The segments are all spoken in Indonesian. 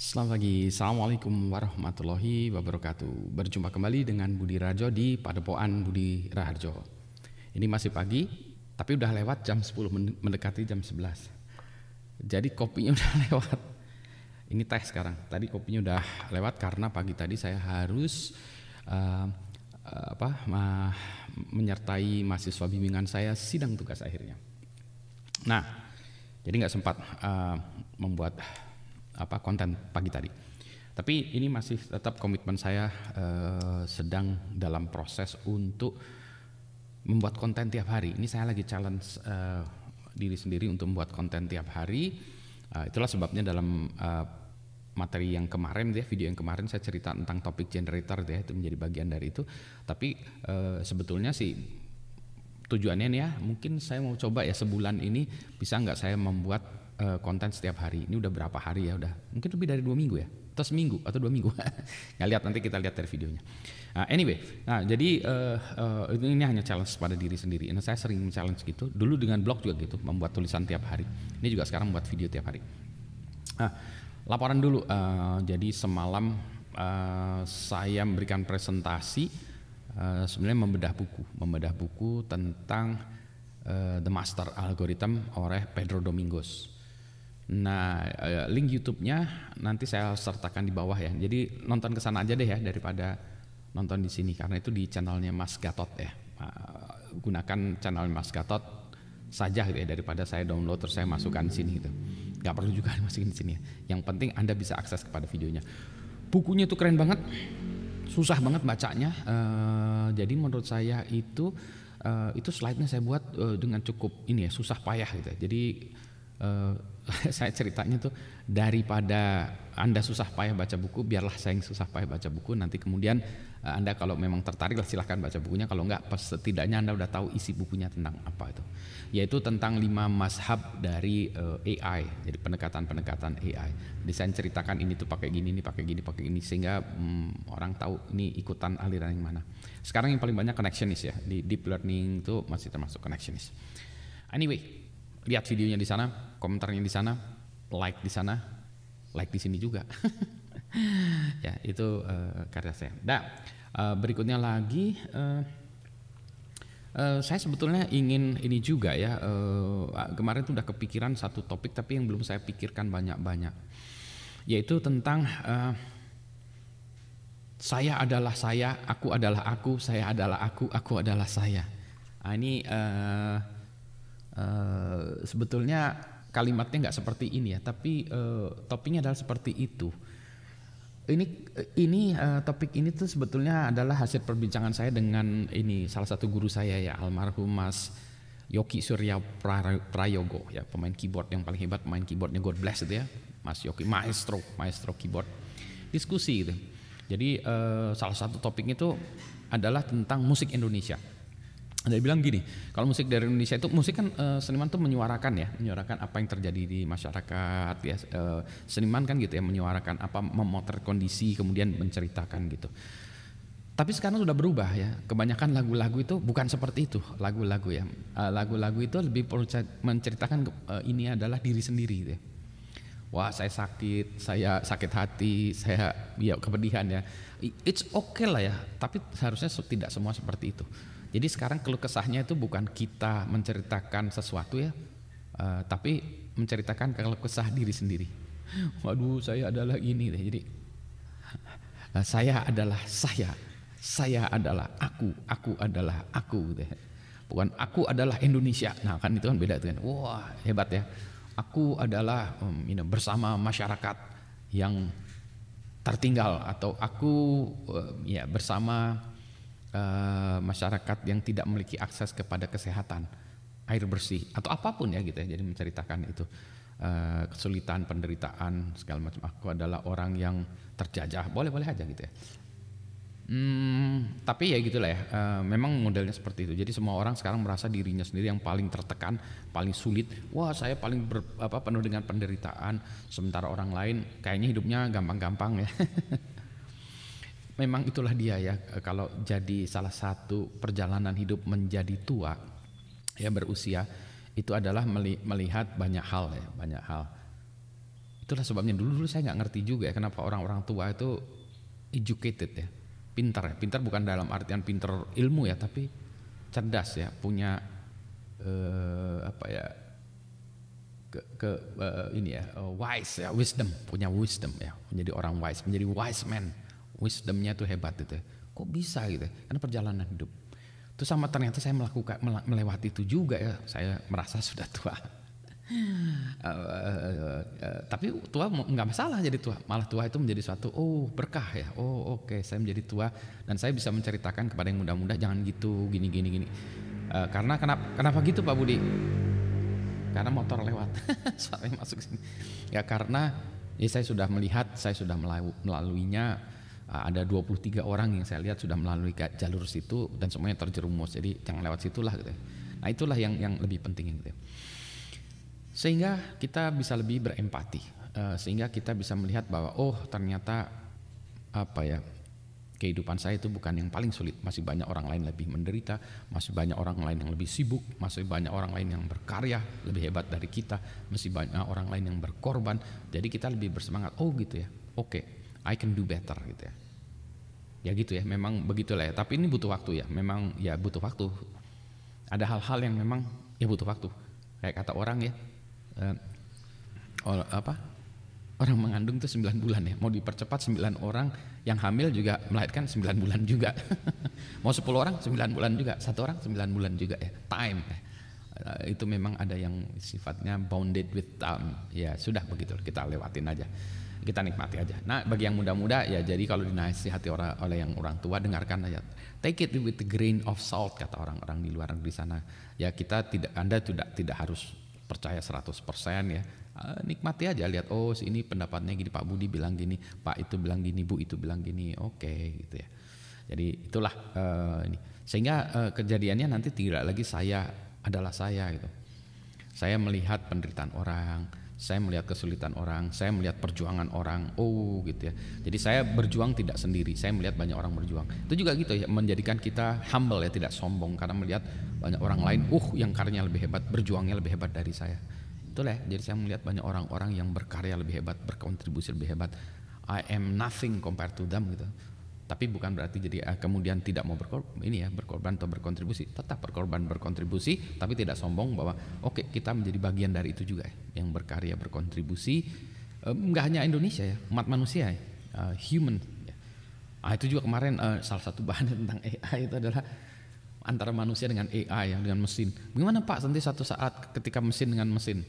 Selamat pagi, Assalamualaikum warahmatullahi wabarakatuh. Berjumpa kembali dengan Budi Rajo di Padepokan Budi Raharjo. Ini masih pagi, tapi udah lewat jam 10, mendekati jam 11 Jadi kopinya udah lewat. Ini teh sekarang, tadi kopinya udah lewat karena pagi tadi saya harus uh, apa uh, menyertai mahasiswa bimbingan saya sidang tugas akhirnya. Nah, jadi nggak sempat uh, membuat apa konten pagi tadi. Tapi ini masih tetap komitmen saya uh, sedang dalam proses untuk membuat konten tiap hari. Ini saya lagi challenge uh, diri sendiri untuk membuat konten tiap hari. Uh, itulah sebabnya dalam uh, materi yang kemarin ya video yang kemarin saya cerita tentang topik generator ya itu menjadi bagian dari itu. Tapi sebetulnya sih tujuannya nih ya mungkin saya mau coba ya sebulan ini bisa nggak saya membuat uh, konten setiap hari. Ini udah berapa hari ya? Udah mungkin lebih dari dua minggu ya, atau seminggu atau dua minggu. Nggak lihat nanti kita lihat dari videonya. Nah, anyway, nah jadi uh, uh, ini hanya challenge pada diri sendiri. Nah, saya sering challenge gitu. Dulu dengan blog juga gitu, membuat tulisan tiap hari. Ini juga sekarang membuat video tiap hari. Nah, laporan dulu. Uh, jadi semalam uh, saya memberikan presentasi uh, sebenarnya membedah buku, membedah buku tentang uh, The Master Algorithm oleh Pedro Domingos. Nah, eh, link YouTube-nya nanti saya sertakan di bawah ya. Jadi nonton ke sana aja deh ya daripada nonton di sini karena itu di channelnya Mas Gatot ya. Gunakan channel Mas Gatot saja gitu ya daripada saya download terus saya masukkan di sini gitu. Gak perlu juga masukin di sini ya. Yang penting Anda bisa akses kepada videonya. Bukunya itu keren banget. Susah banget bacanya. Uh, jadi menurut saya itu uh, itu slide-nya saya buat uh, dengan cukup ini ya, susah payah gitu. Ya. Jadi uh, saya ceritanya tuh daripada anda susah payah baca buku biarlah saya yang susah payah baca buku. Nanti kemudian uh, anda kalau memang tertarik lah silahkan baca bukunya. Kalau enggak setidaknya anda udah tahu isi bukunya tentang apa itu. Yaitu tentang lima mazhab dari uh, AI jadi pendekatan-pendekatan AI jadi saya ceritakan ini tuh pakai gini ini pakai gini pakai gini sehingga um, orang tahu ini ikutan aliran yang mana. Sekarang yang paling banyak connectionist ya di deep learning itu masih termasuk connectionist. Anyway lihat videonya di sana, komentarnya di sana, like di sana, like di sini juga. ya itu uh, karya saya. Nah uh, berikutnya lagi. Uh, Uh, saya sebetulnya ingin ini juga ya uh, kemarin tuh udah kepikiran satu topik tapi yang belum saya pikirkan banyak-banyak yaitu tentang uh, saya adalah saya, aku adalah aku, saya adalah aku, aku adalah saya. Nah, ini uh, Uh, sebetulnya kalimatnya nggak seperti ini ya, tapi uh, topiknya adalah seperti itu. Ini ini uh, topik ini tuh sebetulnya adalah hasil perbincangan saya dengan ini salah satu guru saya ya almarhum Mas Yoki Surya Prayogo ya pemain keyboard yang paling hebat pemain keyboardnya God bless itu ya Mas Yoki maestro maestro keyboard diskusi gitu. Jadi uh, salah satu topiknya itu adalah tentang musik Indonesia dia bilang gini, kalau musik dari Indonesia itu musik kan uh, seniman tuh menyuarakan ya, menyuarakan apa yang terjadi di masyarakat ya. Uh, seniman kan gitu ya menyuarakan apa memotret kondisi kemudian menceritakan gitu. Tapi sekarang sudah berubah ya. Kebanyakan lagu-lagu itu bukan seperti itu, lagu-lagu ya. Uh, lagu-lagu itu lebih menceritakan uh, ini adalah diri sendiri gitu ya. Wah, saya sakit, saya sakit hati, saya ya kepedihan ya. It's okay lah ya, tapi seharusnya tidak semua seperti itu jadi sekarang keluh kesahnya itu bukan kita menceritakan sesuatu ya, uh, tapi menceritakan keluh kesah diri sendiri. Waduh, saya adalah ini deh. Jadi uh, saya adalah saya, saya adalah aku, aku adalah aku deh. Bukan aku adalah Indonesia. Nah kan itu kan beda tuh kan. Wah hebat ya. Aku adalah um, bersama masyarakat yang tertinggal atau aku ya bersama uh, masyarakat yang tidak memiliki akses kepada kesehatan, air bersih atau apa pun ya gitu ya. Jadi menceritakan itu uh, kesulitan, penderitaan segala macam. Aku adalah orang yang terjajah, boleh-boleh aja gitu ya. Hmm, tapi ya gitulah ya. Uh, memang modelnya seperti itu. Jadi semua orang sekarang merasa dirinya sendiri yang paling tertekan, paling sulit. Wah, saya paling ber, apa penuh dengan penderitaan. Sementara orang lain kayaknya hidupnya gampang-gampang ya. memang itulah dia ya kalau jadi salah satu perjalanan hidup menjadi tua ya berusia itu adalah melihat banyak hal ya banyak hal. Itulah sebabnya dulu dulu saya nggak ngerti juga ya kenapa orang-orang tua itu educated ya pintar ya. Pintar bukan dalam artian pintar ilmu ya tapi cerdas ya punya uh, apa ya ke, ke uh, ini ya uh, wise ya wisdom punya wisdom ya menjadi orang wise menjadi wise man wisdomnya tuh hebat itu ya. kok bisa gitu ya? karena perjalanan hidup. Itu sama ternyata saya melakukan melewati itu juga ya. Saya merasa sudah tua. Uh, uh, uh, tapi tua nggak masalah jadi tua. Malah tua itu menjadi suatu oh berkah ya. Oh oke okay, saya menjadi tua. Dan saya bisa menceritakan kepada yang muda-muda jangan gitu gini gini gini. Uh, karena kenapa kenapa gitu Pak Budi? Karena motor lewat. Suaranya masuk sini. Ya karena ya saya sudah melihat saya sudah melaluinya. uh, ada 23 orang yang saya lihat sudah melalui jalur situ dan semuanya terjerumus jadi jangan lewat situlah gitu ya. nah itulah yang yang lebih penting gitu ya. sehingga kita bisa lebih berempati uh, sehingga kita bisa melihat bahwa oh ternyata apa ya kehidupan saya itu bukan yang paling sulit. Masih banyak orang lain lebih menderita, masih banyak orang lain yang lebih sibuk, masih banyak orang lain yang berkarya lebih hebat dari kita, masih banyak orang lain yang berkorban. Jadi kita lebih bersemangat. Oh gitu ya. Oke, okay, I can do better gitu ya. Ya gitu ya, memang begitulah ya. Tapi ini butuh waktu ya. Memang ya butuh waktu. Ada hal-hal yang memang ya butuh waktu. Kayak kata orang ya, eh, apa orang mengandung itu 9 bulan ya. Mau dipercepat 9 orang yang hamil juga melahirkan 9 bulan juga. Mau 10 orang 9 bulan juga, satu orang 9 bulan juga ya. Time ya. Uh, itu memang ada yang sifatnya bounded with time. Ya sudah begitu kita lewatin aja. Kita nikmati aja. Nah, bagi yang muda-muda ya jadi kalau dinasihati orang oleh yang orang tua dengarkan aja. Take it with the grain of salt kata orang-orang di luar negeri sana. Ya kita tidak Anda tidak tidak harus percaya 100% ya uh, nikmati aja lihat oh ini pendapatnya gini Pak Budi bilang gini Pak itu bilang gini Bu itu bilang gini oke okay, gitu ya jadi itulah uh, ini sehingga uh, kejadiannya nanti tidak lagi saya adalah saya gitu saya melihat penderitaan orang saya melihat kesulitan orang, saya melihat perjuangan orang. Oh, gitu ya. Jadi saya berjuang tidak sendiri. Saya melihat banyak orang berjuang. Itu juga gitu ya, menjadikan kita humble ya, tidak sombong karena melihat banyak orang lain, uh, yang karyanya lebih hebat, berjuangnya lebih hebat dari saya. Itulah ya, jadi saya melihat banyak orang-orang yang berkarya lebih hebat, berkontribusi lebih hebat. I am nothing compared to them gitu. Tapi bukan berarti jadi uh, kemudian tidak mau berkorban, ini ya berkorban atau berkontribusi. Tetap berkorban berkontribusi, tapi tidak sombong bahwa oke okay, kita menjadi bagian dari itu juga ya, yang berkarya berkontribusi. Nggak hanya Indonesia ya, umat manusia ya, uh, human. Ya. Ah, itu juga kemarin uh, salah satu bahan tentang AI itu adalah antara manusia dengan AI ya dengan mesin. Bagaimana Pak nanti satu saat ketika mesin dengan mesin?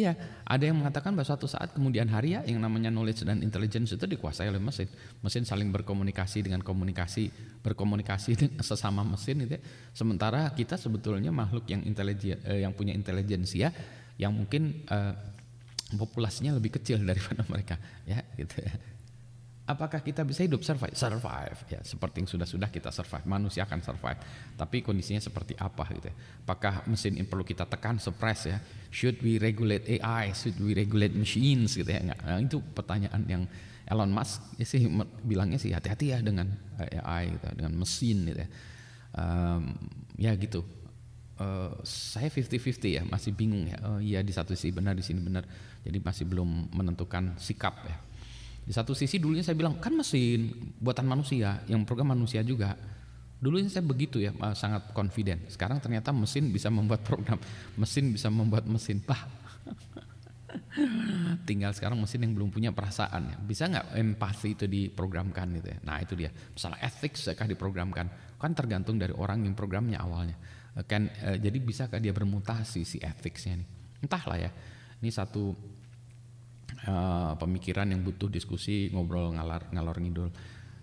Iya, ada yang mengatakan bahwa suatu saat kemudian hari ya yang namanya knowledge dan intelligence itu dikuasai oleh mesin. Mesin saling berkomunikasi dengan komunikasi, berkomunikasi dengan sesama mesin itu. Ya. Sementara kita sebetulnya makhluk yang intelijen, eh, yang punya intelijensia yang mungkin eh, populasinya lebih kecil daripada mereka, ya gitu ya apakah kita bisa hidup survive? Survive ya. Seperti yang sudah-sudah kita survive. Manusia akan survive. Tapi kondisinya seperti apa gitu ya. Apakah mesin ini perlu kita tekan suppress ya? Should we regulate AI should we regulate machines gitu ya? Nah, itu pertanyaan yang Elon Musk ya sih bilangnya sih hati-hati ya dengan AI gitu dengan mesin gitu ya. Um, ya gitu. Uh, saya 50-50 ya masih bingung ya. Oh iya di satu sisi benar di sini benar. Jadi masih belum menentukan sikap ya di satu sisi dulunya saya bilang kan mesin buatan manusia, yang program manusia juga. Dulunya saya begitu ya, sangat confident. Sekarang ternyata mesin bisa membuat program, mesin bisa membuat mesin. Bah, tinggal sekarang mesin yang belum punya perasaan ya. Bisa nggak empati itu diprogramkan gitu ya? Nah itu dia. Masalah ethics kah diprogramkan? Kan tergantung dari orang yang programnya awalnya. Kan eh, jadi bisakah dia bermutasi si ethicsnya nih? Entahlah ya. Ini satu uh, pemikiran yang butuh diskusi ngobrol ngalar ngalor ngidul.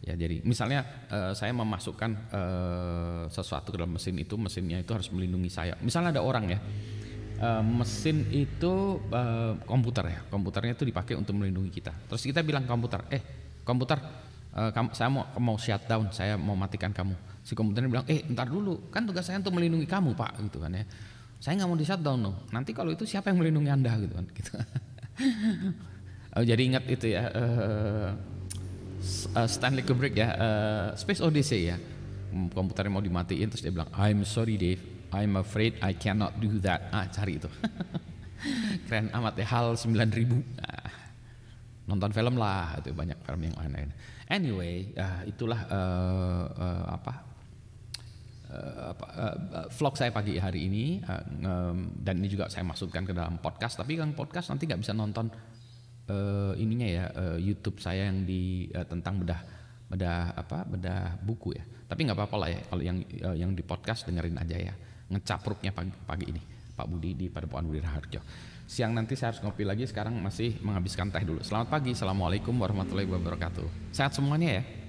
Ya jadi misalnya uh, saya memasukkan uh, sesuatu ke dalam mesin itu mesinnya itu harus melindungi saya. Misalnya ada orang ya uh, mesin itu uh, komputer ya komputernya itu dipakai untuk melindungi kita. Terus kita bilang komputer eh komputer uh, kamu, saya mau mau shutdown saya mau matikan kamu. Si komputernya bilang eh ntar dulu kan tugas saya untuk melindungi kamu pak gitu kan ya. Saya nggak mau di shutdown loh nanti kalau itu siapa yang melindungi anda? gitu kan gitu oh, jadi ingat itu ya uh, Stanley Kubrick ya uh, Space Odyssey ya. Hmm, komputernya mau dimatiin terus dia bilang I'm sorry Dave. I'm afraid I cannot do that. Ah cari itu. Keren amat ya HAL 9000 nah, nonton film lah itu banyak film yang lain-lain. Anyway uh, itulah uh, uh, apa uh, uh, vlog saya pagi hari ini uh, um, dan ini juga saya masukkan ke dalam podcast tapi kan podcast nanti nggak bisa nonton uh, ininya ya uh, YouTube saya yang di uh, tentang bedah bedah apa bedah buku ya. Tapi nggak apa-apa lah ya kalau yang uh, yang di podcast dengerin aja ya. Ngecapruknya pagi, pagi ini Pak Budi di Padepokan Budi Raharjo. Siang nanti saya harus ngopi lagi sekarang masih menghabiskan teh dulu. Selamat pagi assalamualaikum warahmatullahi wabarakatuh. Sehat semuanya ya